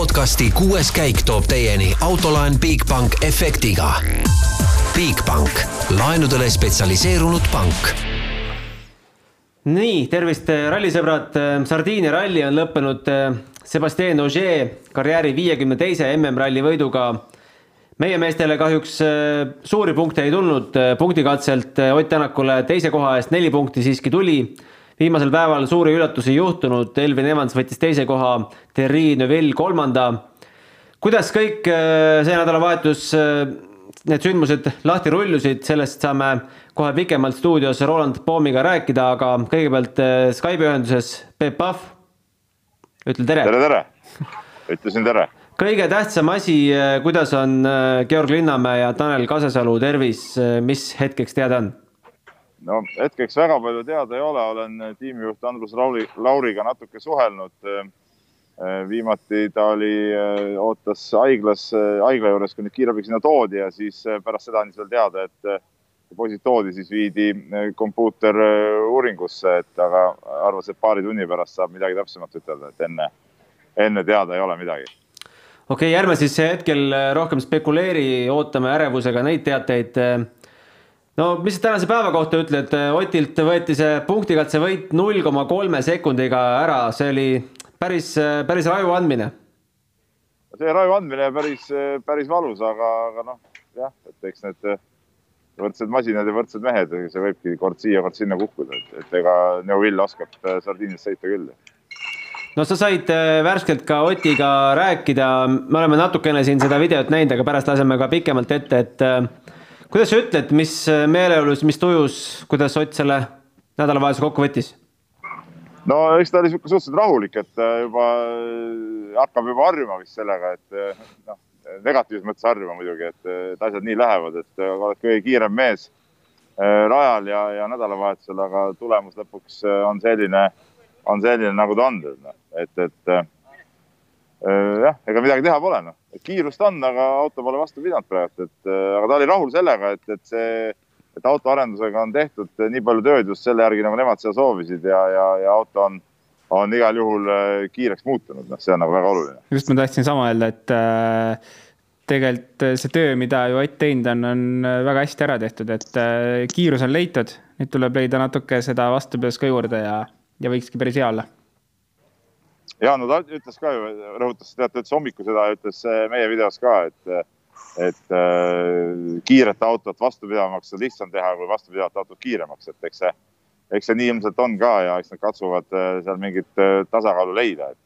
podcasti kuues käik toob teieni autolaen Bigbank efektiga. Bigbank, laenudele spetsialiseerunud pank nii, tervist, rallisõbrad. Sardiinia ralli on lõppenud Sebastian Ogier karjääri viiekümne teise MM-ralli võiduga. meie meestele kahjuks suuri punkte ei tulnud, punktikatselt Ott Tänakule teise koha eest neli punkti siiski tuli. Viimasel päeval suuri üllatusi ei juhtunud, Elvin Evans võttis teise koha, Thierry Neuville kolmanda. kuidas kõik see nädalavahetus need sündmused lahti rullusid, sellest saame kohe pikemalt stuudios Roland Poomiga rääkida, aga kõigepealt Skype'i ühenduses Peep Pahv. ütle tere. tere, tere, ütlesin tere. kõige tähtsam asi, kuidas on Georg Linnamäe ja Tanel Kasesalu tervis, mis hetkeks teada on? No hetkeks väga palju teada ei ole, olen tiimijuht Andrus Lauri, Lauriga natuke suhelnud viimati ta oli, ootas haiglas, haigla juures, kui nüüd kiirabiga sinna toodi ja siis pärast seda andis veel teada, et poisid toodi, siis viidi kompuuteruuringusse, et aga arvas, et paari tunni pärast saab midagi täpsemat ütelda, et enne, enne teada ei ole midagi. okei okay,, ärme siis hetkel rohkem spekuleeri, ootame ärevusega neid teateid. No mis sa tänase päeva kohta ütled, Otilt võeti see punktikatse võit null koma kolme sekundiga ära, see oli päris, päris raju andmine. see raju andmine päris, päris valus, aga, aga noh, jah, et eks need võrdsed masinad ja võrdsed mehed, see võibki kord siia, kord sinna kukkuda, et, et ega Neuvill oskab Sardiinias sõita küll. no sa said värskelt ka Otiga rääkida, me oleme natukene siin seda videot näinud, aga pärast laseme ka pikemalt ette, et kuidas sa ütled, mis meeleolus, mis tujus, kuidas Ott selle nädalavahetuse kokku võttis? no eks ta oli niisugune suhteliselt rahulik, et juba hakkab juba harjuma vist sellega, et noh negatiivses mõttes harjuma muidugi, et, et asjad nii lähevad, et oled kõige kiirem mees rajal ja, ja nädalavahetusel, aga tulemus lõpuks on selline, on selline, nagu ta on. et, et jah, ega midagi teha pole, noh. Kiirust on, aga auto pole vastu pidanud praegu, et aga ta oli rahul sellega, et, et see, et autoarendusega on tehtud nii palju tööd just selle järgi, nagu nemad seda soovisid ja, ja, ja auto on on igal juhul kiireks muutunud, noh, see on nagu väga oluline. just ma tahtsin sama öelda, et äh, tegelikult see töö, mida ju Ott teinud on, on väga hästi ära tehtud, et äh, kiirus on leitud, nüüd tuleb leida natuke seda vastupidavust ka juurde ja, ja võikski päris hea olla. Ja no ta ütles ka ju, rõhutas, teate, ütles hommikul seda, ütles meie videos ka, et, et äh, kiiret autot vastupidavamaks on lihtsam teha kui vastupidavat autot kiiremaks, et eks see eks see nii ilmselt on ka ja eks nad katsuvad seal mingit tasakaalu leida, et,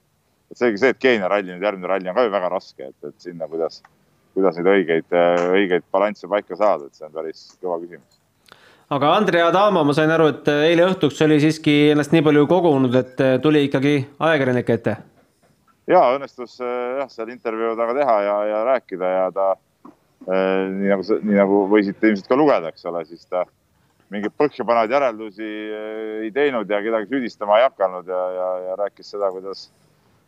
et seegi see, et Keenia ralli, nüüd järgmine ralli on ka ju väga raske, et, et sinna, kuidas, kuidas neid õigeid, õigeid balansse paika saada, et see on päris kõva küsimus. Aga Andrei Adamo, ma sain aru, et eile õhtuks oli siiski ennast nii palju kogunud, et tuli ikkagi ajakirjanike ette? ja õnnestus jah, seal intervjuu taga teha ja, ja rääkida ja ta nii nagu, nii nagu võisite ilmselt ka lugeda, eks ole, siis ta mingeid põhjapanevaid järeldusi ei teinud ja kedagi süüdistama ei hakanud ja, ja, ja rääkis seda, kuidas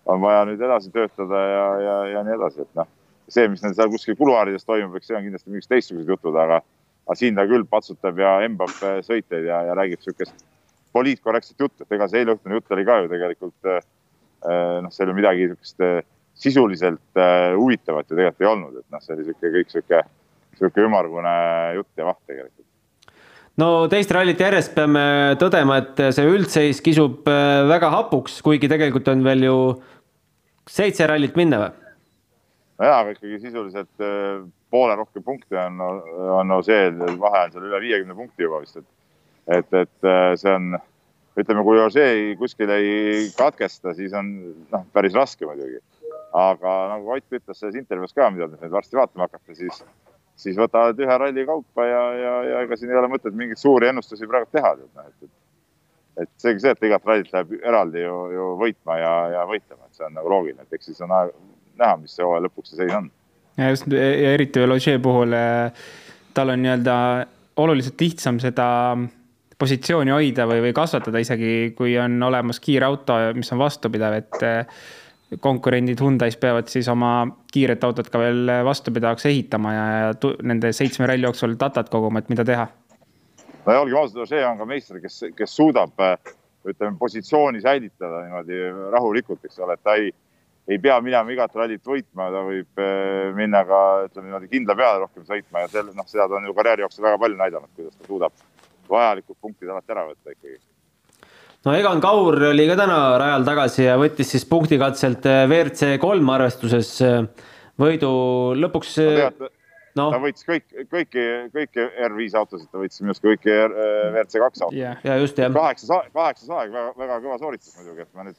on vaja nüüd edasi töötada ja, ja, ja nii edasi, et noh, see, mis neil seal kuskil kuluaarides toimub, eks see on kindlasti mingid teistsugused jutud, aga, aga siin ta küll patsutab ja embab sõiteid ja, ja räägib niisugust poliitkorrektset juttu, et ega see eileõhtune jutt oli ka ju tegelikult noh, seal ju midagi niisugust sisuliselt huvitavat ju tegelikult ei olnud, et noh, see oli niisugune kõik niisugune, niisugune ümmargune jutt ja vaht tegelikult no teist rallit järjest peame tõdema, et see üldseis kisub väga hapuks, kuigi tegelikult on veel ju seitse rallit minna või? nojah, aga ikkagi sisuliselt poole rohkem punkte on, on Ožeel, vahe on seal üle viiekümne punkti juba vist, et, et, et see on, ütleme, kui Ožee kuskil ei katkesta, siis on noh, päris raske muidugi. aga nagu Ott ütles selles intervjuus ka, mida te nüüd varsti vaatama hakkate, siis siis võtavad ühe ralli kaupa ja, ja, ja ega siin ei ole mõtet mingeid suuri ennustusi praegu teha. et, et, et seegi see, et igat rallit läheb eraldi ju, ju võitma ja, ja võitlema, et see on nagu loogiline, et eks siis on näha, mis see hooaja lõpuks see seis on. Ja just ja eriti veel Ožee puhul, tal on nii-öelda oluliselt lihtsam seda positsiooni hoida või, või kasvatada isegi, kui on olemas kiire auto, mis on vastupidav, et konkurendid Hyundai's peavad siis oma kiiret autot ka veel vastupidavaks ehitama ja, ja nende seitsme ralli jooksul datat koguma, et mida teha. no ja olgem ausad, see on ka meister, kes, kes suudab ütleme, positsiooni säilitada niimoodi rahulikult, eks ole, et ta ei, ei pea minema igat rallit võitma, ta võib äh, minna ka ütleme niimoodi kindla peale rohkem sõitma ja selle, noh, seda ta on ju karjääri jooksul väga palju näidanud, kuidas ta suudab vajalikud punktid alati ära võtta ikkagi. no Egan Kaur oli ka täna rajal tagasi ja võttis siis punktikatselt äh, WRC kolm arvestuses äh, võidu lõpuks no,. No. ta võitis kõik, kõiki, kõiki R5 autosid, ta võitis minu arust kõiki WRC kaks autosid yeah.. ja just jah. kaheksas, kaheksas aeg, väga, väga kõva sooritus muidugi, et ma nüüd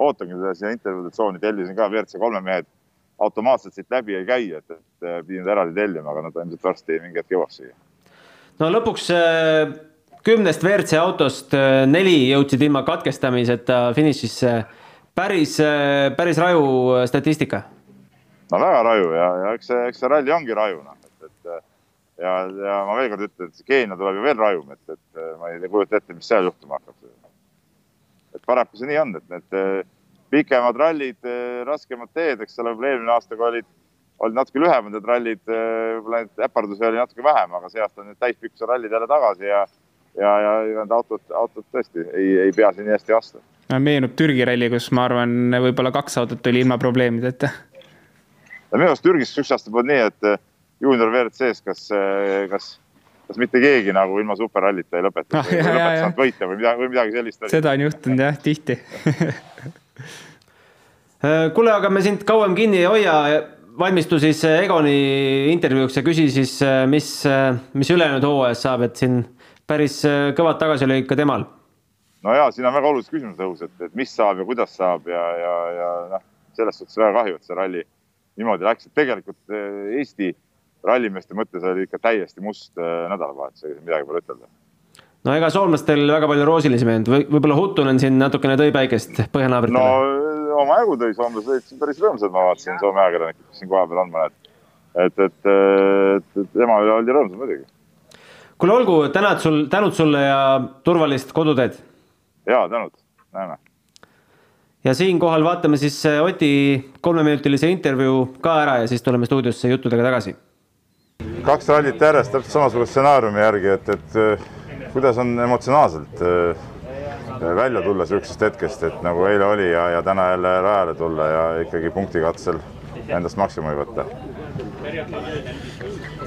ootangi teda siia intervjuude tsooni, tellisin ka WRC kolme mehed automaatselt siit läbi ei käi, et, et pidin ta eraldi tellima, aga nad ilmselt varsti mingi hetk jõuaks siia. no lõpuks äh, kümnest WRC autost äh, neli jõudsid ilma katkestamiseta finišisse. päris, äh, päris raju statistika. no väga raju ja, ja eks see, eks see ralli ongi raju, noh, et, et ja, ja ma veel kord ütlen, et see Keenia tuleb ju veel rajum, et, et ma ei kujuta ette, mis seal juhtuma hakkab et paraku see nii on, et need eh, pikemad rallid, eh, raskemad teed, eks ole, võib-olla eelmine aastaga olid, olid natuke lühemad need rallid, eh, võib-olla neid äpardusi oli natuke vähem, aga see aasta on need täispikkuse rallid jälle tagasi ja ja, ja need autod, autod tõesti ei, ei pea siin nii hästi vastu. meenub Türgi ralli, kus ma arvan, võib-olla kaks autot oli ilma probleemideta. minu arust Türgis üks aasta polnud nii, et juunior WRC-s kas, kas kas mitte keegi nagu ilma superrallita ei lõpeta? Ah,, ei lõpetanud võita või midagi, või midagi sellist. seda on juhtunud jah, tihti. Kuule, aga me sind kauem kinni ei hoia, valmistu siis Egoni intervjuuks ja küsi siis, mis, mis ülejäänud hooajas saab, et siin päris kõvad tagasilöögid ka temal. no ja siin on väga olulised küsimused õhus, et, et mis saab ja kuidas saab ja, ja, ja noh, selles suhtes väga kahju, et see ralli niimoodi läks, et tegelikult Eesti rallimeeste mõttes oli ikka täiesti must äh, nädalavahetus, midagi pole ütelda. no ega soomlastel väga palju roosilisi mehed või võib-olla Huttunen siin natukene tõi päikest põhjanaabritele? no omajagu tõi, soomlased olid siin päris rõõmsad, ma vaatasin Soome ajakirjanikud, kes siin kohapeal on mõned. et, et, et, et tema üle oldi rõõmsad muidugi. kuule, olgu, tänad sul, tänud sulle ja turvalist koduteed. ja tänud, näeme ja siinkohal vaatame siis Oti kolmeminutilise intervjuu ka ära ja siis tuleme stuudiosse juttudega tagasi kaks rallit järjest täpselt samasuguse stsenaariumi järgi, et, et äh, kuidas on emotsionaalselt äh, välja tulla niisugusest hetkest, et nagu eile oli ja, ja täna jälle rajale tulla ja ikkagi punktikatsel endast maksimumi võtta?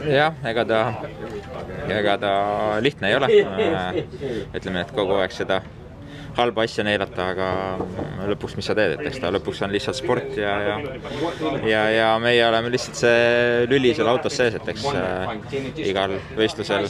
jah, ega ta, ega ta lihtne ei ole. Äh, ütleme, et kogu aeg seda halba asja neelata, aga lõpuks, mis sa teed, et eks ta lõpuks on lihtsalt sport ja, ja ja, ja meie oleme lihtsalt see lüli seal autos sees, et eks äh, igal võistlusel,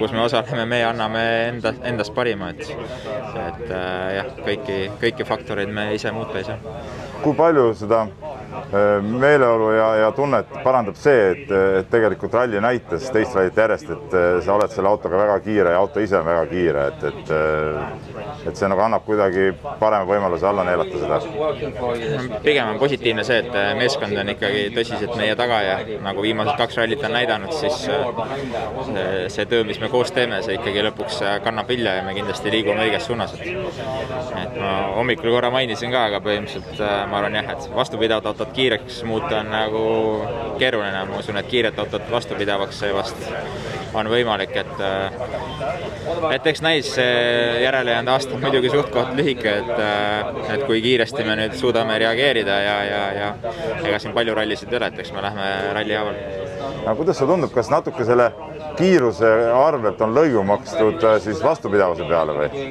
kus me osaleme, me anname enda, endast parima, et et äh, jah, kõiki, kõiki faktoreid me ise muuta ei saa. kui palju seda äh, meeleolu ja, ja tunnet parandab see, et, et tegelikult ralli näitas teist rallit järjest, et äh, sa oled selle autoga väga kiire ja auto ise on väga kiire, et, et et see nagu annab kuidagi parema võimaluse alla neelata seda? pigem on positiivne see, et äh, meeskond on ikkagi tõsiselt meie taga ja nagu viimased kaks rallit on näidanud, siis äh, see töö, mis me koos teeme, see ikkagi lõpuks äh, kannab vilja ja me kindlasti liigume õiges suunas, et et ma hommikul korra mainisin ka, aga põhimõtteliselt ma arvan jah, et vastupidavat autot kiireks muuta on nagu keeruline, ma usun, et kiiret autot vastupidavaks vast on võimalik, et et eks näis, järelejäänud aasta on muidugi suht-koht lühike, et et kui kiiresti me nüüd suudame reageerida ja, ja, ja ega siin palju rallisid ei ole, et eks me lähme ralli haaval. aga kuidas sulle tundub, kas natuke selle kiiruse arvelt on lõivu makstud äh, siis vastupidavuse peale või?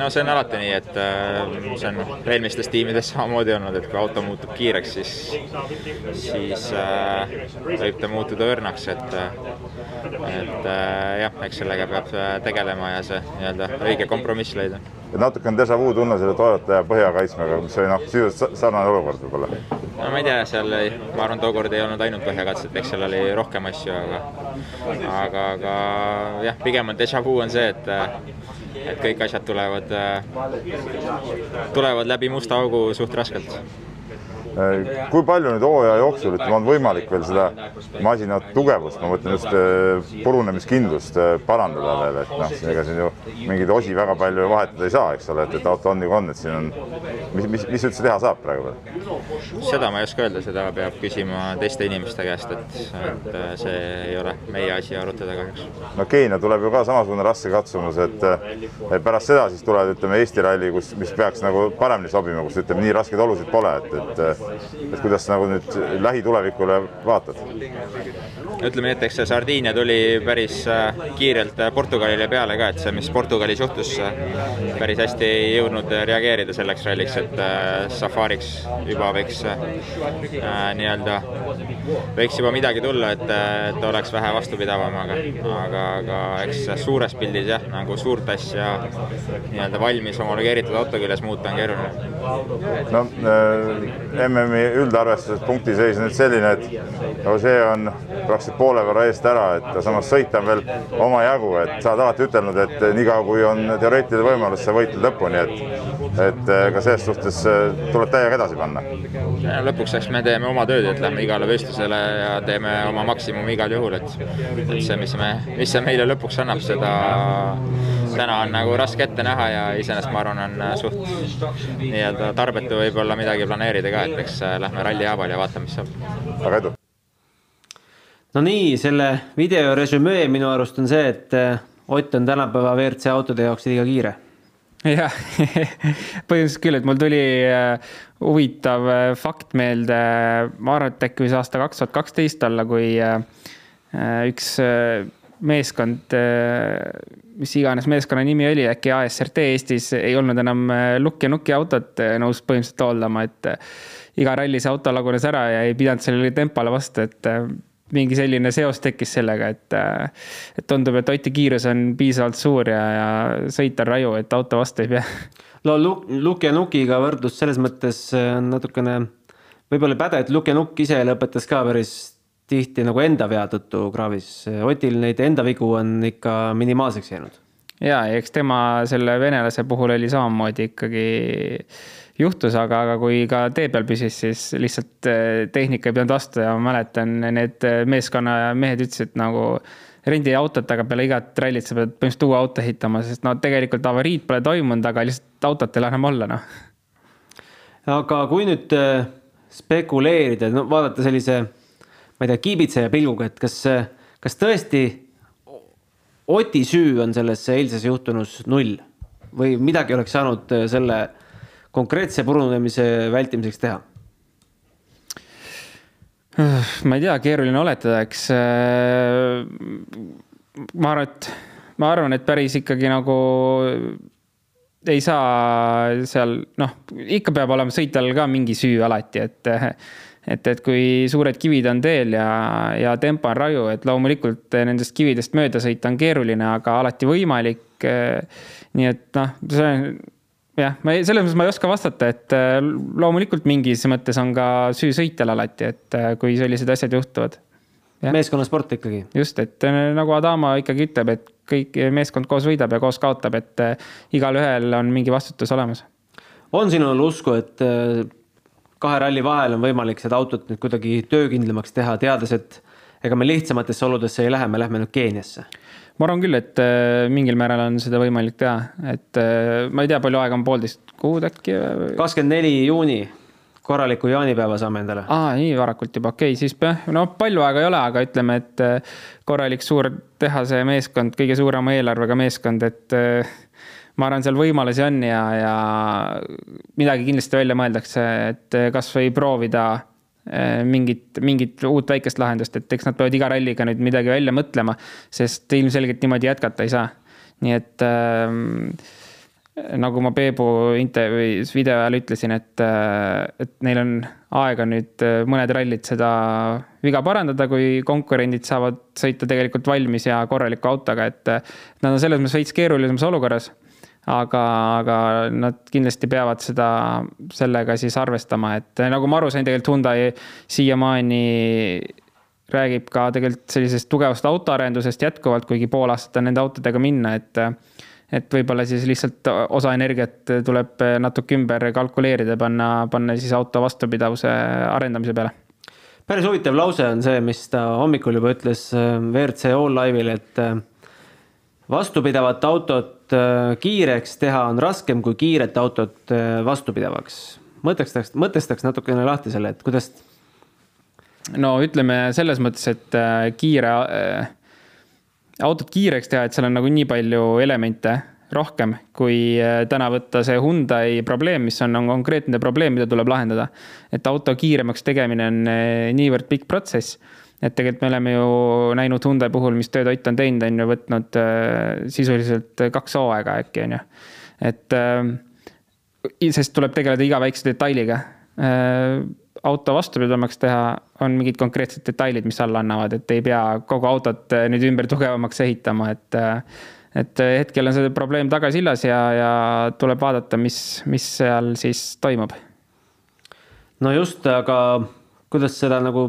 no see on alati nii, et äh, see on eelmistes tiimides samamoodi olnud, et kui auto muutub kiireks, siis, siis äh, võib ta muutuda õrnaks, et et jah, eks sellega peab tegelema ja see nii-öelda õige kompromiss leida et natuke on déjà vu tunne selle Toyota ja põhjakaitsmega, mis oli noh, sisuliselt sarnane olukord võib-olla. no ma ei tea, seal ei, ma arvan, tookord ei olnud ainult põhjakatset, eks seal oli rohkem asju, aga aga, aga jah, pigem on déjà vu on see, et et kõik asjad tulevad, tulevad läbi musta augu suht raskelt kui palju nüüd hooaja jooksul ütleme, on võimalik veel seda masina tugevust, ma mõtlen just äh, purunemiskindlust äh, parandada veel, et noh, ega siin ju mingeid osi väga palju vahetada ei saa, eks ole, et, et auto on nagu on, et siin on, mis, mis, mis üldse teha saab praegu veel? seda ma ei oska öelda, seda peab küsima teiste inimeste käest, et, et äh, see ei ole meie asi arutada kahjuks. no Keenia tuleb ju ka samasugune raske katsumus, et pärast seda siis tulevad, ütleme Eesti ralli, kus, mis peaks nagu paremini sobima, kus ütleme nii raskeid olusid pole, et, et et kuidas sa nagu nüüd lähitulevikule vaatad? ütleme nii, et eks see Sardiinia tuli päris äh, kiirelt äh, Portugalile peale ka, et see, mis Portugalis juhtus, äh, päris hästi ei jõudnud reageerida selleks ralliks, et Safariks juba võiks nii-öelda, võiks juba midagi tulla, et, et oleks vähe vastupidavam, aga, aga, aga eks suures pildis jah, nagu suurt asja nii-öelda valmis homologeeritud auto küljes muuta on keeruline. no äh, MM-i üldarvestuses punktiseis nüüd selline, et no see on praktiliselt poole võrra eest ära, et samas sõita on veel omajagu, et sa oled alati ütelnud, et niikaua kui on teoreetiline võimalus, sa võitled lõpuni, et et äh, ka selles suhtes äh, tuleb täiega edasi panna. lõpuks eks me teeme oma tööd, et lähme igale võistlusele ja teeme oma maksimumi igal juhul, et et see, mis me, mis see meile lõpuks annab, seda täna on nagu raske ette näha ja iseenesest ma arvan, on suht nii-öelda tarbetu võib-olla midagi planeerida ka, et eks lähme ralli haaval ja vaatame, mis saab. väga edu! no nii, selle video resümee minu arust on see, et eh, Ott on tänapäeva WRC autode jaoks liiga kiire. jah põhimõtteliselt küll, et mul tuli huvitav fakt meelde, ma arvan, et äkki võis aasta kaks tuhat kaksteist olla, kui üks meeskond, mis iganes meeskonna nimi oli, äkki ASRT Eestis ei olnud enam lukk ja nuki autot nõus põhimõtteliselt hooldama, et iga ralli see auto lagunes ära ja ei pidanud sellele tempole vastu, et mingi selline seos tekkis sellega, et, et tundub, et Oti kiirus on piisavalt suur ja, ja sõit on raju, et auto vastu ei pea. no Luk-, Luk ja Nukiga võrdlus selles mõttes natukene võib-olla ei päde, et Luk ja Nukk ise lõpetas ka päris tihti nagu enda vea tõttu kraavis. Otil neid enda vigu on ikka minimaalseks jäänud. ja, eks tema selle venelase puhul oli samamoodi ikkagi juhtus, aga, aga kui ka tee peal püsis, siis lihtsalt eh, tehnika ei pidanud vastu ja ma mäletan, need meeskonna mehed ütlesid nagu rendi autot, aga peale igat rallit sa pead põhimõtteliselt uue auto ehitama, sest no tegelikult avariid pole toimunud, aga lihtsalt autot ei lähe enam olla, noh. aga kui nüüd eh, spekuleerida, no vaadata sellise, ma ei tea, kiibitseja pilguga, et kas, kas tõesti Oti süü on selles eilses juhtunus null või midagi oleks saanud selle konkreetse purunemise vältimiseks teha? ma ei tea, keeruline oletada, eks. Äh, ma arvan, et, ma arvan, et päris ikkagi nagu ei saa seal, noh, ikka peab olema sõitjal ka mingi süü alati, et et, et kui suured kivid on teel ja, ja tempo on raju, et loomulikult nendest kividest mööda sõita on keeruline, aga alati võimalik. nii et noh, see jah, ma ei, selles mõttes ma ei oska vastata, et äh, loomulikult mingis mõttes on ka süü sõitjal alati, et kui sellised asjad juhtuvad. meeskonnasport ikkagi. just, et nagu Adama ikkagi ütleb, et kõik meeskond koos võidab ja koos kaotab, et igalühel on mingi vastutus olemas. on sinul usku, et kahe ralli vahel on võimalik seda autot nüüd kuidagi töökindlamaks teha, teades, et ega me lihtsamatesse oludesse ei lähe, me lähme nüüd Keeniasse ma arvan küll, et äh, mingil määral on seda võimalik teha, et äh, ma ei tea, palju aega on, poolteist kuud äkki? kakskümmend neli juuni, korraliku jaanipäeva saame endale. aa, nii varakult juba, okei okay,, siis no palju aega ei ole, aga ütleme, et äh, korralik suur tehase meeskond, kõige suurema eelarvega meeskond, et ma arvan, seal võimalusi on ja, ja midagi kindlasti välja mõeldakse, et kasvõi proovida Äh, mingit, mingit uut väikest lahendust, et eks nad peavad iga ralliga nüüd midagi välja mõtlema, sest ilmselgelt niimoodi jätkata ei saa. nii et äh, nagu ma Peebu intervjuus video ajal ütlesin, et, äh, et neil on aega nüüd äh, mõned rallid seda viga parandada, kui konkurendid saavad sõita tegelikult valmis ja korraliku autoga, et nad on selles mõttes veits keerulisemas olukorras aga, aga nad kindlasti peavad seda, sellega siis arvestama, et nagu ma aru sain, tegelikult Hyundai siiamaani räägib ka tegelikult sellisest tugevast autoarendusest jätkuvalt, kuigi pool aastat on nende autodega minna, et et võib-olla siis lihtsalt osa energiat tuleb natuke ümber kalkuleerida, panna, panna siis auto vastupidavuse arendamise peale. päris huvitav lause on see, mis ta hommikul juba ütles äh, WRC All Live'il, et äh, vastupidavat autot äh, kiireks teha on raskem kui kiiret autot vastupidavaks. mõtestaks, mõtestaks natukene lahti selle, et kuidas. no ütleme selles mõttes, et kiire autot kiireks teha, et seal on nagu nii palju elemente rohkem, kui äh, täna võtta see Hyundai probleem, mis on, on konkreetne probleem, mida tuleb lahendada. et auto kiiremaks tegemine on äh, niivõrd pikk protsess, et tegelikult me oleme ju näinud Hyundai puhul, mis tööd Ott on teinud, on ju võtnud äh, sisuliselt kaks hooaega äkki, on ju. et sest tuleb tegeleda iga väikse detailiga auto vastupidavamaks teha, on mingid konkreetsed detailid, mis alla annavad, et ei pea kogu autot äh, nüüd ümber tugevamaks ehitama, et äh, et hetkel on see probleem tagasillas ja, ja tuleb vaadata, mis, mis seal siis toimub. no just, aga kuidas seda nagu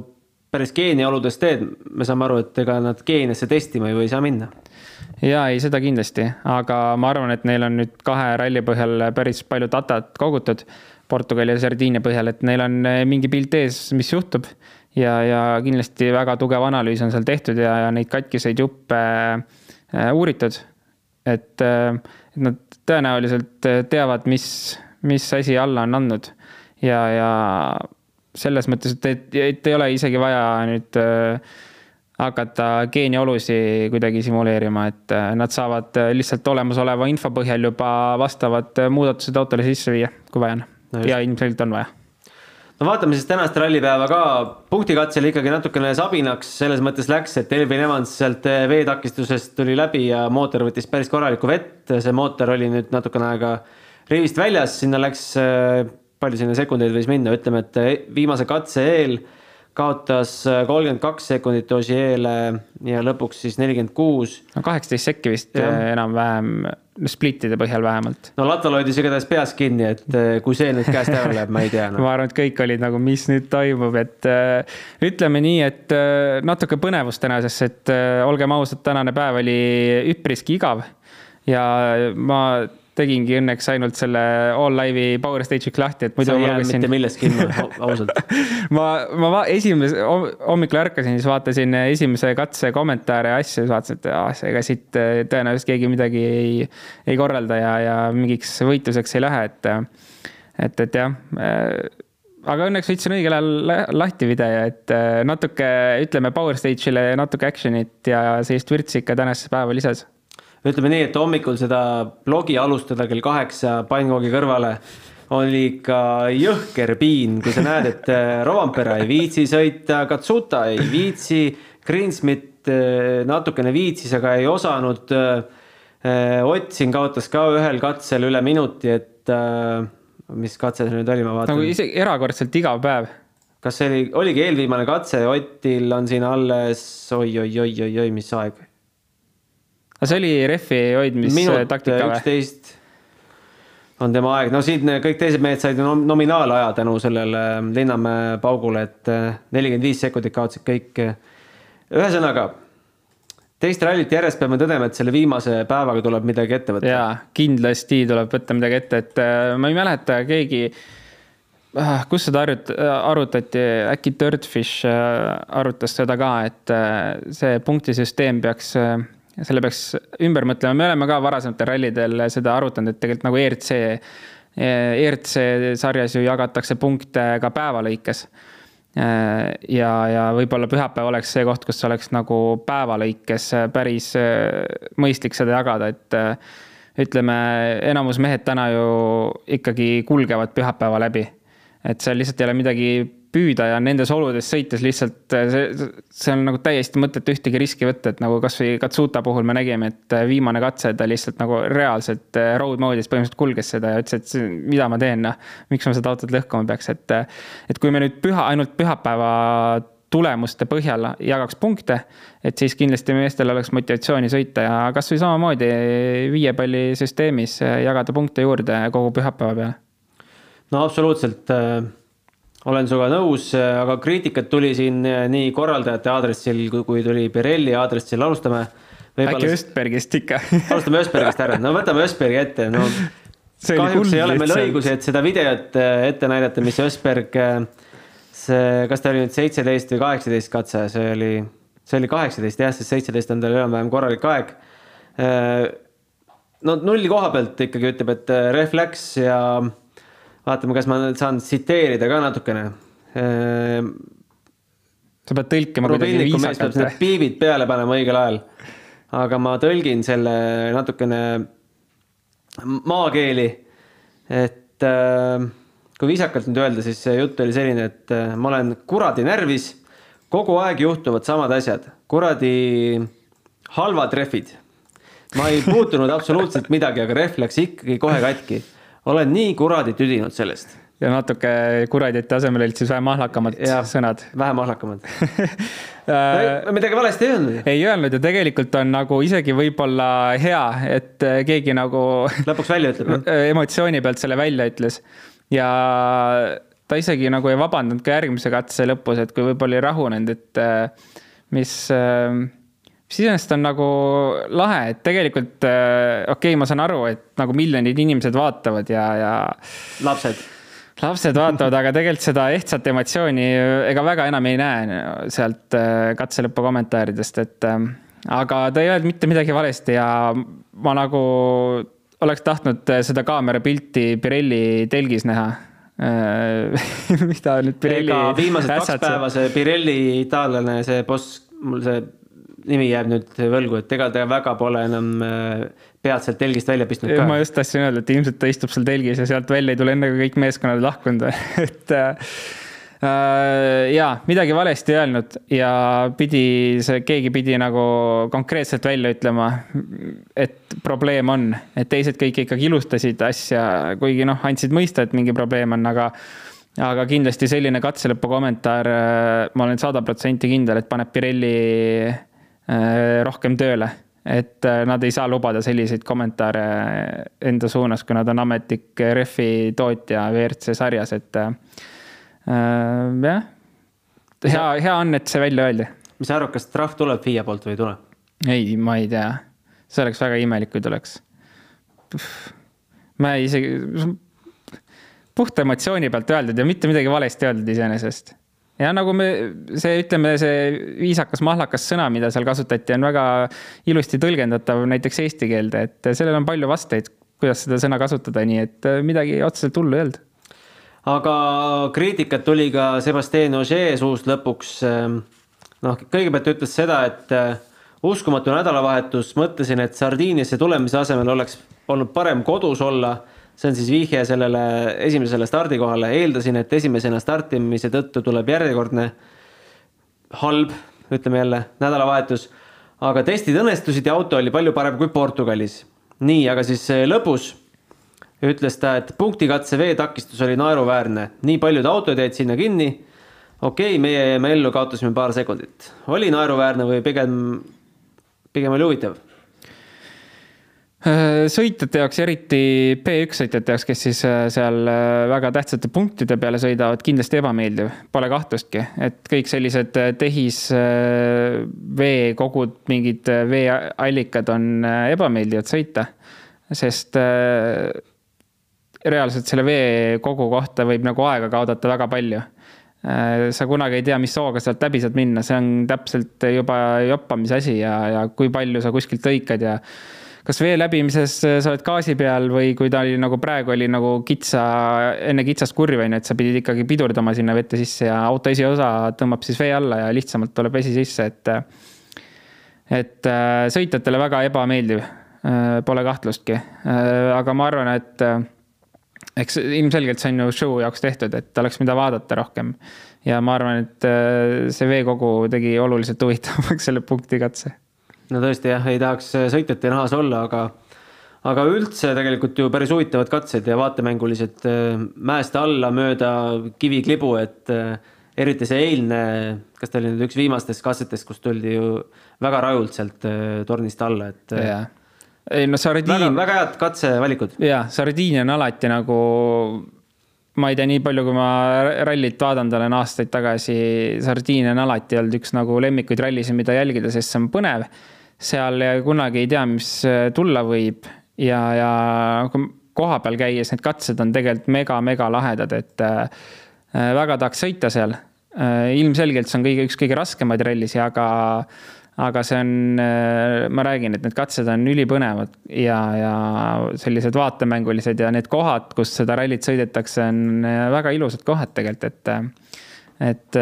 päris geenioludes teed, me saame aru, et ega nad geenesse testima ju ei saa minna. ja ei, seda kindlasti, aga ma arvan, et neil on nüüd kahe ralli põhjal päris palju datat kogutud Portugali ja Sardiinia põhjal, et neil on eh, mingi pilt ees, mis juhtub. ja, ja kindlasti väga tugev analüüs on seal tehtud ja, ja neid katkiseid juppe äh, uuritud. et, et nad tõenäoliselt teavad, mis, mis asi alla on andnud ja, ja selles mõttes, et, et, et ei ole isegi vaja nüüd äh, hakata geeniolusi kuidagi simuleerima, et nad saavad lihtsalt olemasoleva info põhjal juba vastavad muudatused autole sisse viia, kui vaja on. No ja ilmselgelt on vaja. No vaatame siis tänast rallipäeva ka, punktikatsel ikkagi natukene sabinaks. Selles mõttes läks, et Elvin Evans sealt veetakistusest tuli läbi ja mootor võttis päris korralikku vett, see mootor oli nüüd natukene aega rivist väljas, sinna läks, palju sinna sekundeid võis minna, ütleme, et eh, viimase katse eel kaotas kolmkümmend kaks sekundit Osieele ja lõpuks siis nelikümmend kuus. no kaheksateist sekki vist enam-vähem splittide põhjal vähemalt. no Latval hoidis igatahes peas kinni, et eh, kui see nüüd käest ära läheb, ma ei tea no.. ma arvan, et kõik olid nagu, mis nüüd toimub, et ütleme nii, et natuke põnevust tänasesse, et olgem ausad, tänane päev oli üpriski igav. ja ma tegingi õnneks ainult selle All Live'i Power Stage'i lahti, et muidu ma lugesin. mitte millestki ilma, ausalt ma, ma esimese, hommikul ärkasin, siis vaatasin esimese katse kommentaare ja asju, siis vaatasin, et ah, ega siit äh, tõenäoliselt keegi midagi ei, ei korralda ja, ja mingiks võitluseks ei lähe, et, et, et jah aga õnneks võtsin õigel ajal lahti video, et natuke ütleme Power Stage'ile natuke action'it ja sellist vürtsi ikka tänasesse päeva lisas ütleme nii, et hommikul seda blogi alustada kell kaheksa pannkoogi kõrvale oli ikka jõhker piin, kui sa näed, et äh, Rovampere ei viitsi sõita, Katsuta ei viitsi, Greensmit äh, natukene viitsis, aga ei osanud. Äh, Ott siin kaotas ka ühel katsel üle minuti, et mis katse see nüüd oli, ma vaatan. nagu isegi erakordselt igav päev. kas see oli, oligi eelviimane katse, Otil on siin alles oi-oi-oi-oi-oi, mis aeg aga see oli rehvi hoidmistaktika või? üksteist on tema aeg, no siin kõik teised mehed said nominaalaja tänu sellele Linnamäe paugule, et eh, nelikümmend viis sekundit kaotasid kõik. ühesõnaga, teist rallit järjest peame tõdema, et selle viimase päevaga tuleb midagi ette võtta. jaa, kindlasti tuleb võtta midagi ette, et ma ei mäleta, keegi ah, kus seda arut-, arutati, äkki Dirtfish arutas seda ka, et see punktisüsteem peaks selle peaks ümber mõtlema, me oleme ka varasematel rallidel seda arutanud, et tegelikult nagu ERC, ERC sarjas ju jagatakse punkte ka päeva lõikes. ja, ja võib-olla pühapäev oleks see koht, kus oleks nagu päeva lõikes päris mõistlik seda jagada, et ütleme, enamus mehed täna ju ikkagi kulgevad pühapäeva läbi. et seal lihtsalt ei ole midagi püüda ja nendes oludes sõites lihtsalt äh, see, see on nagu täiesti mõttetu ühtegi riski võtta, et nagu kasvõi Katsuta puhul me nägime, et äh, viimane katse ta lihtsalt nagu reaalselt äh, road mode'is põhimõtteliselt kulges seda ja ütles, et mida ma teen, noh. miks ma seda autot lõhkuma peaks, et, et kui me nüüd püha, ainult pühapäeva tulemuste põhjal jagaks punkte, et siis kindlasti meestel oleks motivatsiooni sõita ja kasvõi samamoodi viie palli süsteemis jagada punkte juurde kogu pühapäeva peale. no absoluutselt olen sinuga nõus, aga kriitikat tuli siin nii korraldajate aadressil kui tuli Pirelli aadressil, alustame äkki Östbergist ikka? Alustame Östbergist ära, no võtame Östbergi ette, no kahjuks ei ole meil õigusi, et seda videot äh, ette näidata, mis Östberg, äh, see, kas ta oli nüüd seitseteist või kaheksateist katse, see oli, see oli kaheksateist jah, sest seitseteist on tal enam-vähem korralik aeg. Äh, no nulli koha pealt ikkagi ütleb, et ref läks ja vaatame, kas ma saan tsiteerida ka natukene. sa pead tõlkima kuidagi viisakalt. piibid peale panema õigel ajal. aga ma tõlgin selle natukene maakeeli. et äh, kui viisakalt nüüd öelda, siis see jutt oli selline, et äh, ma olen kuradi närvis. kogu aeg juhtuvad samad asjad, kuradi halvad rehvid. ma ei puutunud absoluutselt midagi, aga rehv läks ikkagi kohe katki. Olen nii kuradi tüdinud sellest ja natuke kuradite asemel olid siis vähe mahlakamad ja, sõnad. vähe mahlakamad äh, midagi valesti ei öelnud. ei öelnud ja tegelikult on nagu isegi võib-olla hea, et keegi nagu. lõpuks välja ütleb emotsiooni pealt selle välja ütles ja ta isegi nagu ei vabandanud ka järgmise katse lõpus, et kui võib-olla ei rahunenud, et äh, mis äh, mis iseenesest on nagu lahe, et tegelikult okei okay,, ma saan aru, et nagu miljonid inimesed vaatavad ja, ja. lapsed lapsed vaatavad, aga tegelikult seda ehtsat emotsiooni ega väga enam ei näe sealt äh, katse lõpu kommentaaridest, et äh, aga ta ei öelnud mitte midagi valesti ja ma nagu oleks tahtnud seda kaamera pilti Pirelli telgis näha mida nüüd Pirelli. viimased kaks päeva see Pirelli itaallane, see boss, mul see nimi jääb nüüd võlgu, et ega ta väga pole enam äh, pead sealt telgist välja pistnud ka. ma just tahtsin öelda, et ilmselt ta istub seal telgis ja sealt välja ei tule enne, kui kõik meeskonnad lahkunud on et äh, äh, jaa, midagi valesti öelnud ja pidi, see keegi pidi nagu konkreetselt välja ütlema, et probleem on, et teised kõik ikkagi ilustasid asja, kuigi noh, andsid mõista, et mingi probleem on, aga aga kindlasti selline katselõpu kommentaar, äh, ma olen sada protsenti kindel, et paneb Pirelli rohkem tööle et äh, nad ei saa lubada selliseid kommentaare enda suunas, kui nad on ametlik refi tootja WRC sarjas, et äh, jah. hea, hea on, et see välja öeldi. mis sa arvad, kas trahv tuleb FIA poolt või ei tule? ei, ma ei tea. see oleks väga imelik, kui tuleks. ma isegi, puhta emotsiooni pealt öeldud ja mitte midagi valesti öeldud iseenesest ja nagu me, see, ütleme, see viisakas, mahlakas sõna, mida seal kasutati, on väga ilusti tõlgendatav näiteks eesti keelde, et sellel on palju vasteid, kuidas seda sõna kasutada, nii et äh, midagi otseselt hullu ei olnud. aga kriitikat tuli ka Sebastian Ogier suust lõpuks. Ähm, noh, kõigepealt ütles seda, et äh, uskumatu nädalavahetus, mõtlesin, et Sardiiniasse tulemise asemel oleks olnud parem kodus olla see on siis vihje sellele esimesele stardikohale, eeldasin, et esimesena startimise tõttu tuleb järjekordne halb, ütleme jälle, nädalavahetus. aga testid õnnestusid ja auto oli palju parem kui Portugalis. nii, aga siis eh, lõpus ütles ta, et punktikatse veetakistus oli naeruväärne, nii paljud autod jäid sinna kinni. okei okay,, meie jäime ellu, kaotasime paar sekundit. oli naeruväärne või pigem, pigem oli huvitav sõitjate jaoks, eriti P1 sõitjate jaoks, kes siis äh, seal äh, väga tähtsate punktide peale sõidavad, kindlasti ebameeldiv, pole kahtlustki, et kõik sellised tehisveekogud, mingid veeallikad on ebameeldivad sõita, sest reaalselt selle veekogu kohta võib nagu aega kaotada väga palju. Sa kunagi ei tea, mis sooga sealt läbi saad minna, see on täpselt juba joppamise asi ja, ja kui palju sa kuskilt lõikad ja kas vee läbimises äh, sa oled gaasi peal või kui ta oli nagu praegu oli nagu kitsa, enne kitsast kurvi on ju, et sa pidid ikkagi pidurdama sinna vette sisse ja auto esiosa tõmbab siis vee alla ja lihtsamalt tuleb vesi sisse, et. et äh, sõitjatele väga ebameeldiv, äh, pole kahtlustki, aga ma arvan, et eks ilmselgelt see on ju show jaoks tehtud, et oleks, mida vaadata rohkem. ja ma arvan, et see veekogu tegi oluliselt huvitavamaks selle punkti katse no tõesti jah, ei tahaks sõitjate nahas olla, aga, aga üldse tegelikult ju päris huvitavad katsed ja vaatemängulised äh, mäest alla mööda kiviklibu, et äh, eriti see eilne, kas ta oli nüüd üks viimastest katsetest, kus tuldi ju väga rajult sealt äh, tornist alla, et yeah ei no Sardiin. väga, väga head katsevalikud. ja, Sardiin on alati nagu, ma ei tea, nii palju, kui ma rallit vaadanud olen aastaid tagasi, Sardiin on alati olnud üks nagu lemmikuid rallisid, mida jälgida, sest see on põnev seal kunagi ei tea, mis tulla võib ja, ja koha peal käies need katsed on tegelikult mega-mega lahedad, et väga tahaks sõita seal. ilmselgelt see on kõige, üks kõige raskemaid rallisi, aga aga see on, äh, ma räägin, et need katsed on ülipõnevad ja, ja sellised vaatemängulised ja need kohad, kus seda rallit sõidetakse, on äh, väga ilusad kohad tegelikult, et äh, et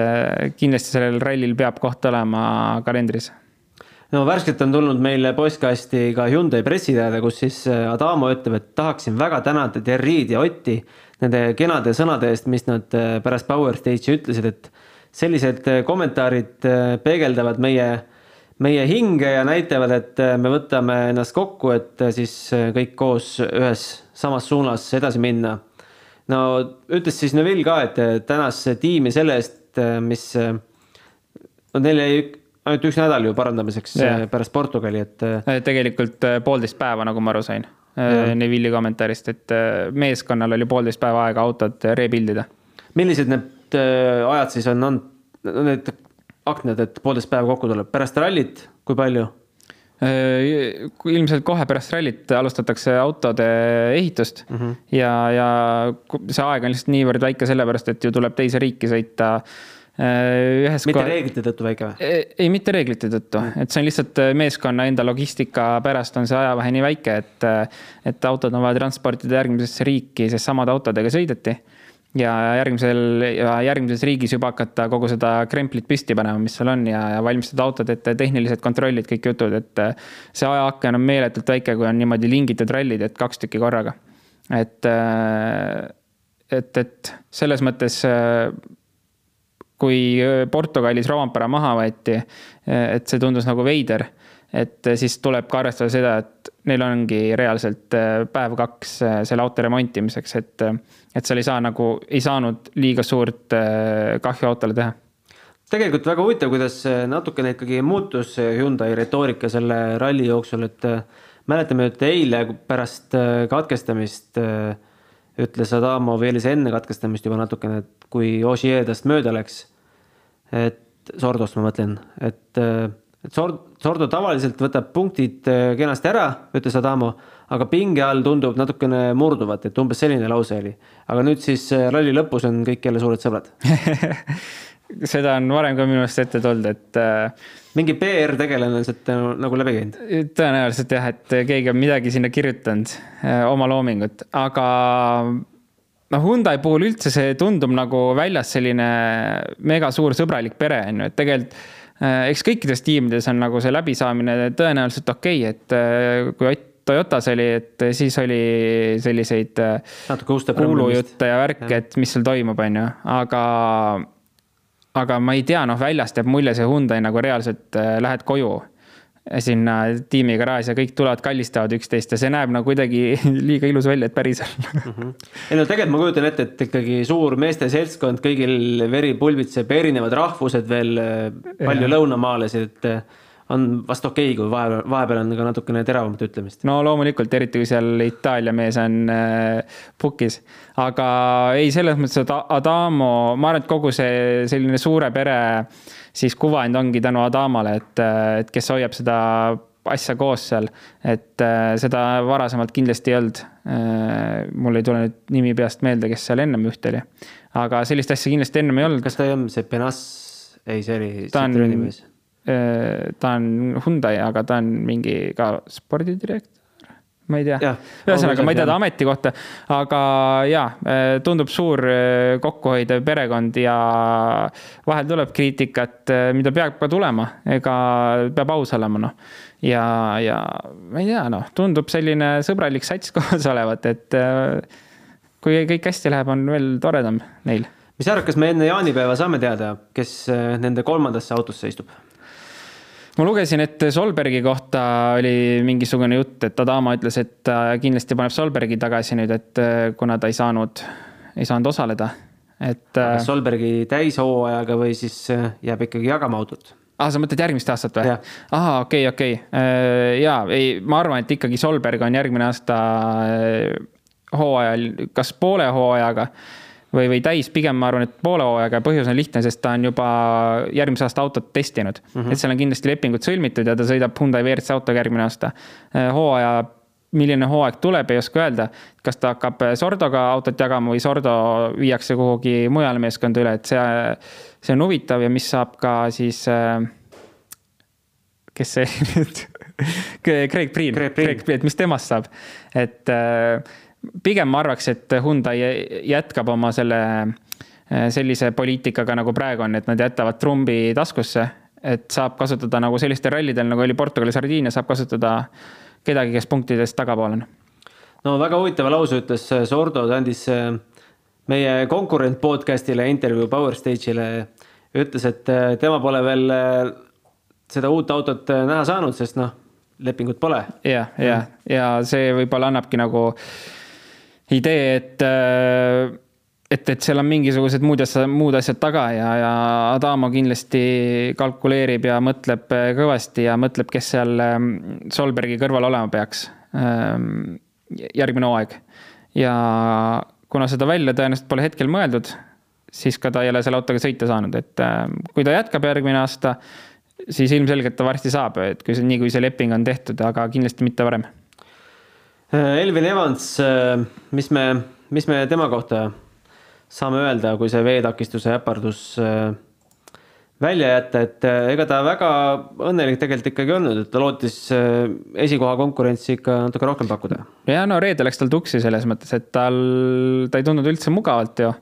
kindlasti sellel rallil peab koht olema kalendris no värskelt on tulnud meile postkasti ka Hyundai pressiteade, kus siis Adamo ütleb, et tahaksin väga tänada Thierry'd ja Otti nende kenade sõnade eest, mis nad pärast Power Stage'i ütlesid, et sellised kommentaarid peegeldavad meie meie hinge ja näitavad, et äh, me võtame ennast kokku, et äh, siis äh, kõik koos ühes samas suunas edasi minna. no ütles siis Neville ka, et tänas tiimi selle eest, mis, no neil jäi ainult üks nädal ju parandamiseks yeah. pärast Portugali, et. tegelikult poolteist päeva, nagu ma aru sain yeah. Neville'i kommentaarist, et meeskonnal oli poolteist päeva aega autot rebuild ida. millised need ajad siis on olnud, need aknad, et poolteist päeva kokku tuleb, pärast rallit, kui palju? Ilmselt kohe pärast rallit alustatakse autode ehitust mm -hmm. ja, ja see aeg on lihtsalt niivõrd väike sellepärast, et ju tuleb teise riiki sõita äh, ühes mitte kohe... reeglite tõttu väike või? ei, mitte reeglite tõttu et see on lihtsalt äh, meeskonna enda logistika pärast on see ajavahe nii väike, et, et autod on vaja transportida järgmisesse riiki, sest samade autodega sõideti ja järgmisel järgmises riigis juba hakata kogu seda kremplit püsti panema, mis seal on ja, ja valmistada autod ette, tehnilised kontrollid, kõik jutud, et äh, see ajaaken on meeletult väike, kui on niimoodi lingitud rallid, et kaks tükki korraga. et, äh, et, et selles mõttes äh, kui Portugalis Rompera maha võeti, et see tundus nagu veider et siis tuleb ka arvestada seda, et neil ongi reaalselt äh, päev kaks äh, selle auto remontimiseks, et, et seal ei saa nagu, ei saanud liiga suurt äh, kahju autole teha. Tegelikult väga huvitav, kuidas natukene ikkagi muutus Hyundai retoorika selle ralli jooksul, et mäletame, et eile pärast katkestamist ütles Adamo veel enne katkestamist juba natukene, et kui Ossier tast mööda läks, et Sordost ma mõtlen, et et Sord-, Sordo tavaliselt võtab punktid äh, kenasti ära, ütles Adamo, aga pinge all tundub natukene murduvat, et umbes selline lause oli. aga nüüd siis äh, ralli lõpus on kõik jälle suured sõbrad seda on varem ka minu meelest ette tulnud, et äh,. mingi PR-tegelane on sealt nagu läbi käinud. tõenäoliselt jah, et keegi on midagi sinna kirjutanud äh,, oma loomingut, aga noh, Hyundai puhul üldse see tundub nagu väljas selline mega suur sõbralik pere on ju, et tegelikult Äh, eks kõikides tiimides on nagu see läbisaamine tõenäoliselt okei okay,, et äh, kui Ott Toyotas oli, et siis oli selliseid äh, kuulujutte ja värke, et mis seal toimub, on ju, aga aga ma ei tea, noh, väljast jääb mulje see Hyundai nagu reaalselt lähed koju sinna tiimigaraaži ja kõik tulevad, kallistavad üksteist ja see näeb nagu kuidagi liiga ilus välja, et päris olla mm. -hmm. ei no tegelikult ma kujutan ette, et ikkagi suur meeste seltskond, kõigil veri pulbitseb, erinevad rahvused veel, palju ja. lõunamaalasi, et on vast okei okay,, kui vahepeal, vahepeal on ka natukene teravamat ütlemist. no loomulikult, eriti kui seal Itaalia mees on äh, pukis. aga ei, selles mõttes, et Adamo, ma arvan, et kogu see selline suure pere äh, siis kuvand ongi tänu Adamale, et, et kes hoiab seda asja koos seal, et äh, seda varasemalt kindlasti ei olnud. Äh, mul ei tule nüüd nimi peast meelde, kes seal ennem juht oli, aga sellist asja kindlasti ennem ei olnud. kas ta ei olnud see Penas, ei, see oli Citrooni mees? Äh, ta on Hyundai, aga ta on mingi ka spordidirektor ma ei tea, ühesõnaga ma ei tea ta ametikohta, aga ja tundub suur kokkuhoidev perekond ja vahel tuleb kriitikat, mida peab ka tulema, ega peab aus olema, noh. ja, ja ma ei tea, noh, tundub selline sõbralik sats koos olevat, et kui kõik hästi läheb, on veel toredam neil. mis sa arvad, kas me enne jaanipäeva saame teada, kes nende kolmandasse autosse istub? Ma lugesin, et Solbergi kohta oli mingisugune jutt, et Adama ütles, et ta kindlasti paneb Solbergi tagasi nüüd, et äh, kuna ta ei saanud, ei saanud osaleda, et. äh, Solbergi täishooajaga või siis äh, jääb ikkagi jagama autot? aa, sa mõtled järgmist aastat või? ahah, okei okay,, okei okay.. jaa, ei, ma arvan, et ikkagi Solberg on järgmine aasta hooajal, kas poole hooajaga või, või täis, pigem ma arvan, et poole hooajaga ja põhjus on lihtne, sest ta on juba järgmise aasta autot testinud mm. -hmm. et seal on kindlasti lepingud sõlmitud ja ta sõidab Hyundai WRC autoga järgmine aasta. hooaja milline hooaeg tuleb, ei oska öelda. kas ta hakkab Sordoga autot jagama või Sordo viiakse kuhugi mujale meeskonda üle, et see, see on huvitav ja mis saab ka siis. kes see nüüd Craig Priin, Craig Priin, et mis temast saab, et pigem ma arvaks, et Hyundai jätkab oma selle sellise poliitikaga, nagu praegu on, et nad jätavad trumbi taskusse, et saab kasutada nagu sellistel rallidel, nagu oli Portugali Sardiinia, saab kasutada äh, kedagi, kes punktidest tagapool on. no väga huvitava lause ütles Sordo, ta andis äh, meie konkurent podcast'ile intervjuu Power Stage'ile. ütles, et äh, tema pole veel äh, seda uut autot näha saanud, sest noh, lepingut pole. ja, ja, ja see võib-olla annabki nagu idee, et et, et seal on mingisugused muud asjad, muud asjad taga ja, ja Adamo kindlasti kalkuleerib ja mõtleb kõvasti ja mõtleb, kes seal ähm, Solbergi kõrval olema peaks. Ähm, järgmine hooaeg ja kuna seda välja tõenäoliselt pole hetkel mõeldud, siis ka ta ei ole selle autoga sõita saanud, et ähm, kui ta jätkab järgmine aasta, siis ilmselgelt ta varsti saab, et kui see, nii kui see leping on tehtud, aga kindlasti mitte varem. Elvin Evans, äh, mis me, mis me tema kohta saame öelda, kui see veetakistuse äpardus äh, välja jätta, et äh, ega ta väga õnnelik tegelikult ikkagi olnud, et ta lootis äh, esikoha konkurentsi ikka natuke rohkem pakkuda. ja no reede läks tal tuksi selles mõttes, et tal, ta ei tundnud üldse mugavalt ju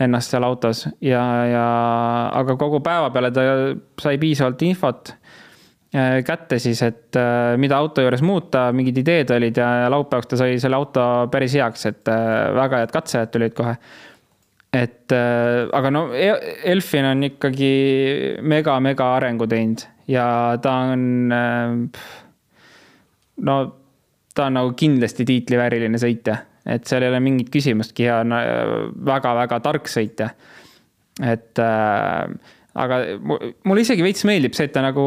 ennast seal autos ja, ja aga kogu päeva peale ta sai piisavalt infot kätte siis, et mida auto juures muuta, mingid ideed olid ja, laupäevaks ta sai selle auto päris heaks, et väga head katsejad tulid kohe et äh, aga no e-, Elfin on ikkagi mega-mega arengu teinud ja ta on äh,. no ta on nagu kindlasti tiitlivääriline sõitja, et seal ei ole mingit küsimustki ja väga-väga tark sõitja. et äh, aga mulle isegi veits meeldib see, et ta nagu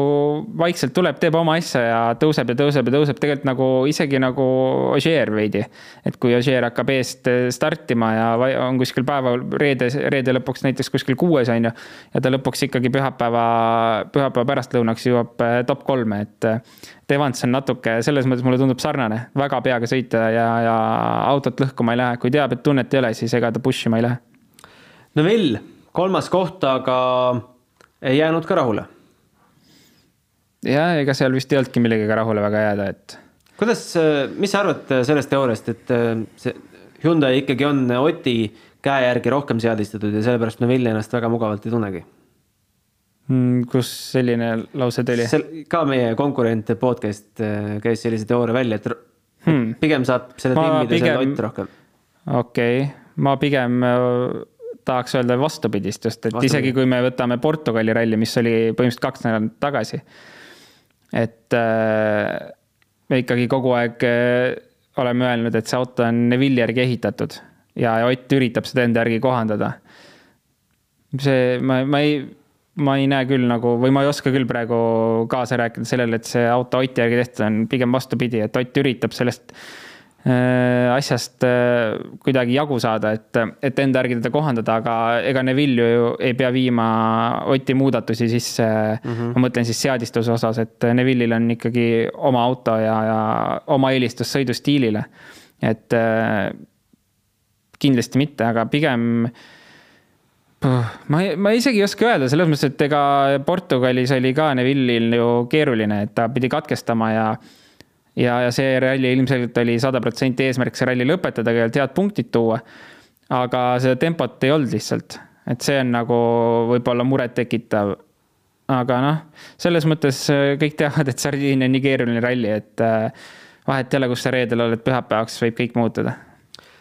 vaikselt tuleb, teeb oma asja ja tõuseb ja tõuseb ja tõuseb tegelikult nagu isegi nagu Ogier veidi. et kui Ogier hakkab eest startima ja on kuskil päeval reede, reede lõpuks näiteks kuskil kuues on ju. ja ta lõpuks ikkagi pühapäeva, pühapäeva pärastlõunaks jõuab eh, top kolme, et. Evans on natuke selles mõttes mulle tundub sarnane, väga peaga sõita ja, ja autot lõhkuma ei lähe, kui teab, et tunnet ei ole, siis ega ta push ima ei lähe. Neville, kolmas koht, aga ei jäänud ka rahule. ja ega seal vist ei olnudki millegagi rahule väga jääda, et. kuidas, mis sa arvad sellest teooriast, et äh, see Hyundai ikkagi on Oti käe järgi rohkem seadistatud ja sellepärast Neville ennast väga mugavalt ei tunnegi mm,? kus selline lause tuli? ka meie konkurent podcast äh, käis sellise teooria välja, et hmm. pigem saab selle timmida pigem... selle Ott rohkem. okei okay., ma pigem äh, tahaks öelda vastupidist just, et Vastupidi. isegi kui me võtame Portugali ralli, mis oli põhimõtteliselt kaks nädalat tagasi. et äh, me ikkagi kogu aeg äh, oleme öelnud, et see auto on Neville'i järgi ehitatud ja, Ott üritab seda enda järgi kohandada. see, ma, ma ei, ma ei näe küll nagu või ma ei oska küll praegu kaasa rääkida sellele, et see auto Oti järgi tehtud on, pigem vastupidi, et Ott üritab sellest asjast äh, kuidagi jagu saada, et, et enda järgi teda kohandada, aga ega Neville ju ei pea viima Oti muudatusi sisse mm. -hmm. ma mõtlen siis seadistuse osas, et Neville'il on ikkagi oma auto ja, ja oma eelistus sõidustiilile. et äh, kindlasti mitte, aga pigem ma, ma isegi ei oska öelda, selles mõttes, et ega Portugalis oli ka Neville'il ju keeruline, et ta pidi katkestama ja ja, ja see ralli ilmselgelt oli sada protsenti eesmärk see ralli lõpetada, kõigepealt head punktid tuua. aga seda tempot ei olnud lihtsalt, et see on nagu võib-olla murettekitav. aga noh, selles mõttes äh, kõik teavad, et Sardiinia on nii keeruline ralli, et äh, vahet ei ole, kus sa reedel oled, pühapäevaks võib kõik muutuda.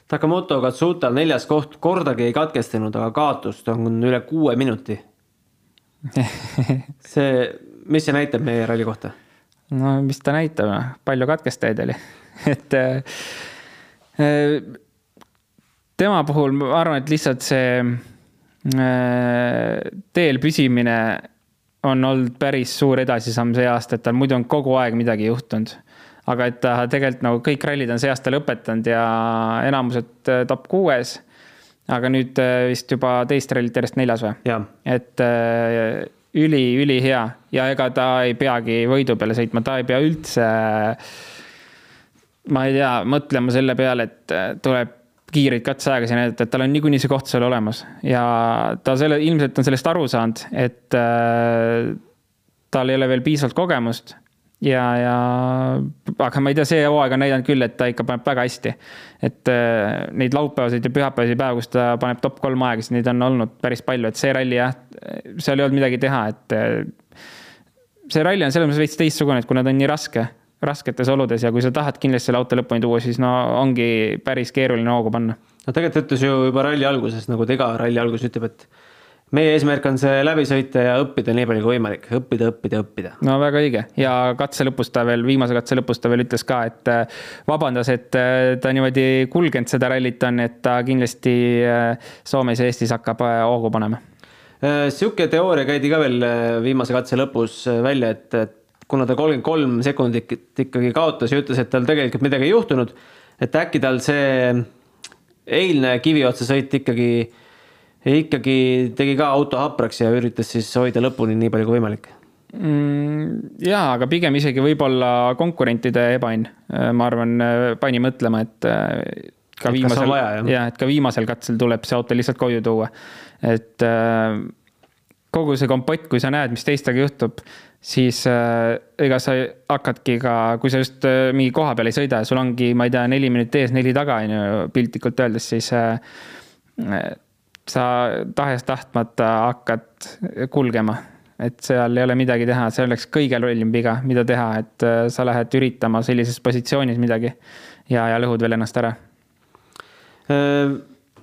Takamoto Katsuta neljas koht kordagi ei katkestanud, aga kaotust on üle kuue minuti see, mis see näitab meie ralli kohta? No mis ta näitab, noh, palju katkestajaid oli et äh, äh, tema puhul ma arvan, et lihtsalt see äh, teel püsimine on olnud päris suur edasisamm see aasta, et tal muidu on kogu aeg midagi juhtunud. aga et ta tegelikult nagu kõik rallid on see aasta lõpetanud ja enamused top kuues aga nüüd vist juba teist rallit järjest neljas või? et äh, üli, ülihea. Ja ega ta ei peagi võidu peale sõitma, ta ei pea üldse, ma ei tea, mõtlema selle peale, et äh, tuleb kiireid katseaegasid näidata, et tal on niikuinii see koht seal olemas. Ja ta selle, ilmselt on sellest aru saanud, et äh, tal ei ole veel piisavalt kogemust ja, ja aga ma ei tea, see hooaeg on näidanud küll, et ta ikka paneb väga hästi. et äh, neid laupäevaseid ja pühapäevaseid päevi, kus ta paneb top kolm aegasid, neid on olnud päris palju, et see ralli jah, seal ei olnud midagi teha, et äh, see ralli on selles mõttes veits teistsugune, et kuna ta on nii raske rasketes oludes ja kui sa tahad kindlasti selle auto lõpuni tuua, siis no ongi päris keeruline hoogu panna. no tegelikult ütles ju juba ralli alguses, nagu ta iga ralli alguses ütleb, et meie eesmärk on see läbi sõita ja õppida nii palju kui võimalik, õppida, õppida, õppida. no väga õige ja katse lõpus ta veel, viimase katse lõpus ta veel ütles ka, et äh, vabandas, et äh, ta niimoodi kulgenud seda rallit on, et ta kindlasti äh, Soomes ja Eestis hakkab hoogu panema. sihuke teooria käidi ka veel viimase katse lõpus välja, et, et kuna ta kolmkümmend kolm sekundit ikkagi kaotas ja ütles, et tal tegelikult midagi ei juhtunud, et äkki tal see eilne kiviotsa sõit ikkagi, ikkagi tegi ka auto hapraks ja üritas siis hoida lõpuni nii palju kui võimalik mm,? jaa, aga pigem isegi võib-olla konkurentide ebaõnn, ma arvan, pani mõtlema, et äh, ka et viimasel, jah, et ka viimasel katsel tuleb see auto lihtsalt koju tuua. et äh, kogu see kompott, kui sa näed, mis teistega juhtub, siis äh, ega sa hakkadki ka, kui sa just äh, mingi koha peal ei sõida ja sul ongi, ma ei tea, neli minutit ees, neli taga, on ju, piltlikult öeldes, siis äh, sa tahes-tahtmata hakkad kulgema. et seal ei ole midagi teha, see oleks kõige lollim viga, mida teha, et äh, sa lähed üritama sellises positsioonis midagi ja, ja lõhud veel ennast ära. Äh,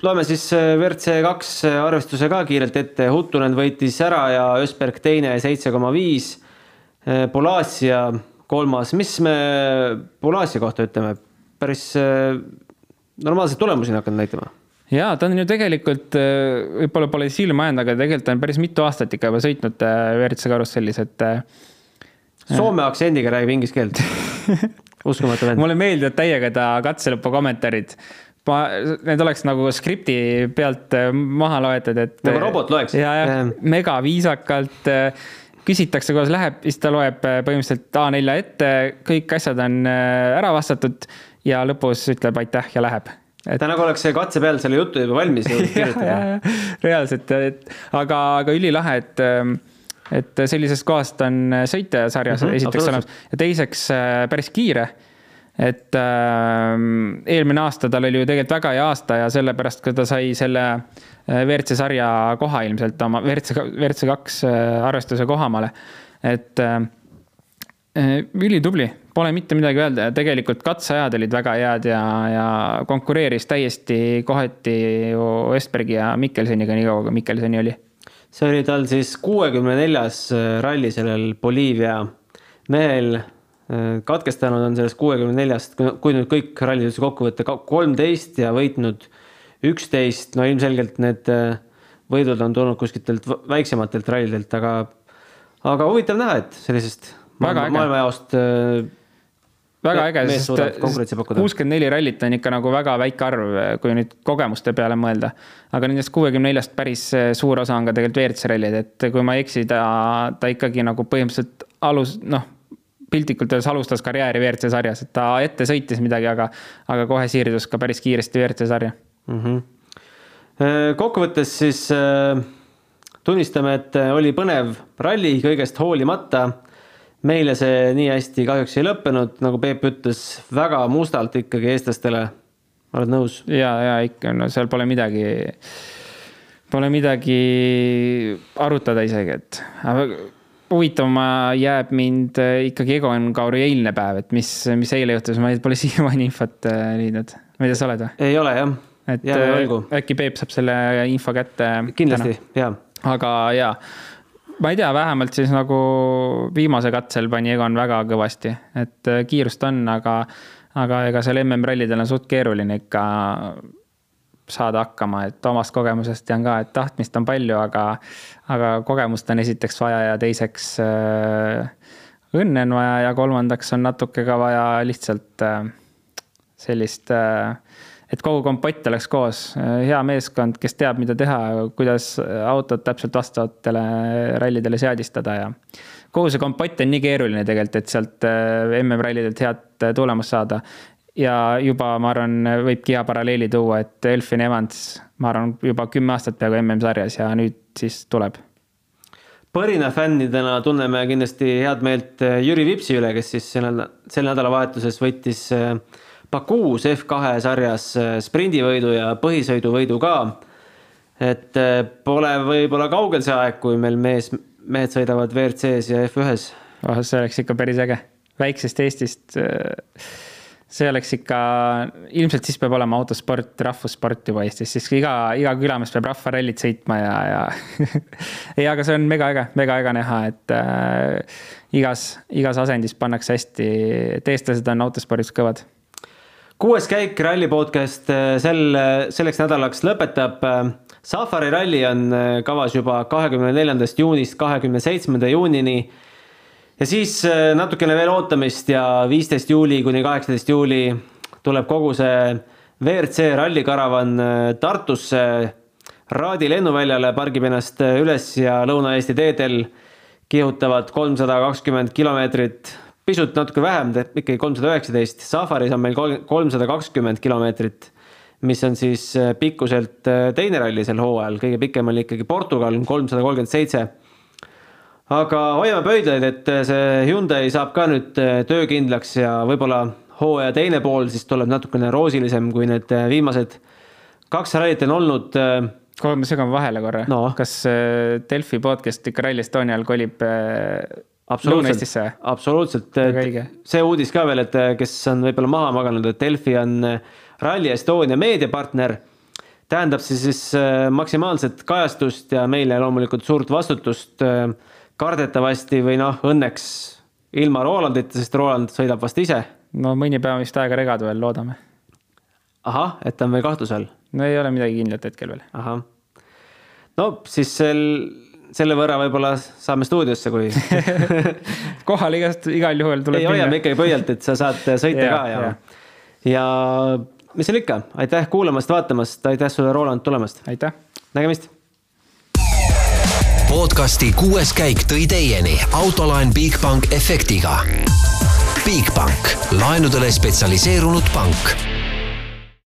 loeme siis äh, WRC kaks arvestuse ka kiirelt ette, Huttunen võitis ära ja Ösberg teine, seitse koma viis. Polasia kolmas, mis me Polasia kohta ütleme, päris normaalseid tulemusi on hakanud näitama ja ta on ju tegelikult, äh, võib-olla pole silma jäänud, aga tegelikult on päris mitu aastat ikka juba sõitnud WRC karussellis, et. Soome aktsendiga räägib inglise keelt uskumatu vend. mulle meeldivad täiega ta katselõpu kommentaarid ma, need oleks nagu skripti pealt maha loetud, et. nagu robot loeks. ja, ja mega viisakalt küsitakse, kuidas läheb, siis ta loeb äh, põhimõtteliselt A4 ette, kõik asjad on äh, ära vastatud ja lõpus ütleb aitäh ja läheb et ta nagu oleks katse peal selle jutu juba valmis jõudnud kirjutada. reaalselt, et aga, aga ülilahe, et, ähm, et sellisest kohast on sõitjasarjas mm -hmm, esiteks olemas. Ja teiseks äh, päris kiire. et äh, eelmine aasta tal oli ju tegelikult väga hea aasta ja sellepärast, kui ta sai selle äh, WRC sarja koha ilmselt oma, WRC, WRC kaks äh, arvestuse kohamale. et äh, ülitubli, pole mitte midagi öelda ja tegelikult katseajad olid väga head ja, ja konkureeris täiesti kohati ju Östbergi ja Mikkelsoniga, nii kaua kui Mikkelsoni oli. see oli tal siis kuuekümne neljas ralli sellel Boliivia mehel. Katkestanud on sellest kuuekümne neljast, kui nüüd kõik rallid üldse kokku võtta, kolmteist ja võitnud üksteist, no ilmselgelt need äh, võidud on tulnud kuskiltelt väiksematelt rallidelt, aga, aga huvitav näha, et sellisest maailma, maailmajaost äh, väga äge, sest kuuskümmend neli rallit on ikka nagu väga väike arv, kui nüüd kogemuste peale mõelda. aga nendest kuuekümne neljast päris äh, suur osa on ka tegelikult WRC rallid, et kui ma ei eksi, ta, ta ikkagi nagu põhimõtteliselt alus, noh, piltlikult öeldes alustas karjääri WRC sarjas, et ta ette sõitis midagi, aga, aga kohe siirdus ka päris kiiresti WRC sarja mm. -hmm. kokkuvõttes siis äh, tunnistame, et äh, oli põnev ralli kõigest hoolimata. Meile see nii hästi kahjuks ei lõppenud, nagu Peep ütles, väga mustalt ikkagi eestlastele. oled nõus? ja, ja ikka, no seal pole midagi, pole midagi arutada isegi, et huvitavama jääb mind ikkagi Egon Kauri eilne päev, et mis, mis eile juhtus, ma pole siiamaani infot leidnud. ma ei tea, sa oled või? ei ole jah et äh, äkki Peep saab selle info kätte. kindlasti, jaa. aga jaa, ma ei tea, vähemalt siis nagu viimase katsel pani Egon väga kõvasti, et äh, kiirust on, aga, aga ega seal MM-rallidel on suht keeruline ikka saada hakkama, et omast kogemusest tean ka, et tahtmist on palju, aga, aga kogemust on esiteks vaja ja teiseks äh, õnne on vaja ja kolmandaks on natuke ka vaja lihtsalt äh, sellist äh, et kogu kompott oleks koos, hea meeskond, kes teab, mida teha, kuidas autot täpselt vastavatele rallidele seadistada ja kogu see kompott on nii keeruline tegelikult, et sealt MM-rallidelt head tulemust saada ja juba ma arvan, võibki hea paralleeli tuua, et Elfin Evans, ma arvan, juba kümme aastat peaaegu MM-sarjas ja nüüd siis tuleb. Põrina fännidena tunneme kindlasti head meelt eh, Jüri Vipsi üle, kes siis sel, sel nädalavahetuses võttis eh, Bakuus F2 sarjas eh, sprindivõidu ja põhisõiduvõidu ka. et pole võib-olla kaugel see aeg, kui meil mees, mehed sõidavad WRC-s ja F1-s. oh, see oleks ikka päris äge, väiksest Eestist see oleks ikka, ilmselt siis peab olema autosport, rahvussport juba Eestis, siis iga, iga külamees peab rahvarallit sõitma ja, ja ei, aga see on mega äge, mega äge näha, et äh, igas, igas asendis pannakse hästi, et eestlased on autospordis kõvad. Kuues käik Ralli podcast äh, sel, selleks nädalaks lõpetab. Safari ralli on äh, kavas juba kahekümne neljandast juunist kahekümne seitsmenda juunini ja siis äh, natukene veel ootamist ja viisteist juuli kuni kaheksateist juuli tuleb kogu see WRC rallikaravan äh, Tartusse. Raadi lennuväljale pargib ennast äh, üles ja Lõuna-Eesti teedel kihutavad kolmsada kakskümmend kilomeetrit, pisut natuke vähem, ikkagi kolmsada üheksateist. Safaris on meil kolmsada kakskümmend kilomeetrit, mis on siis pikkuselt teine ralli sel hooajal, kõige pikem oli ikkagi Portugal, kolmsada kolmkümmend seitse aga hoiame pöidlaid, et see Hyundai saab ka nüüd äh, töökindlaks ja võib-olla hooaja teine pool siis tuleb natukene roosilisem, kui need äh, viimased kaks rallit on olnud. Äh, kuule, ma segan vahele korra no.. kas Delfi podcast ikka Rally Estonial kolib Lõuna-Eestisse? absoluutselt, see uudis ka veel, et kes on võib-olla maha maganud, et Delfi on Rally Estonia meediapartner tähendab see siis maksimaalset kajastust ja meile loomulikult suurt vastutust äh, kardetavasti või noh, õnneks ilma Rolandita, sest Roland sõidab vast ise. no mõni päev vist aega regada veel, loodame. ahah, et ta on veel kahtluse all? no ei ole midagi kindlat hetkel veel. ahah. no siis sel, selle võrra võib-olla saame stuudiosse, kui kohal igast, igal juhul tuleb. ei, hoiame ikkagi pöialt, et sa saad sõita ja, ka ja, ja., ja mis seal ikka, aitäh kuulamast-vaatamast, aitäh sulle, Roland, tulemast. aitäh. nägemist podcasti kuues käik tõi teieni autolaen Bigbank efektiga. Bigbank, laenudele spetsialiseerunud pank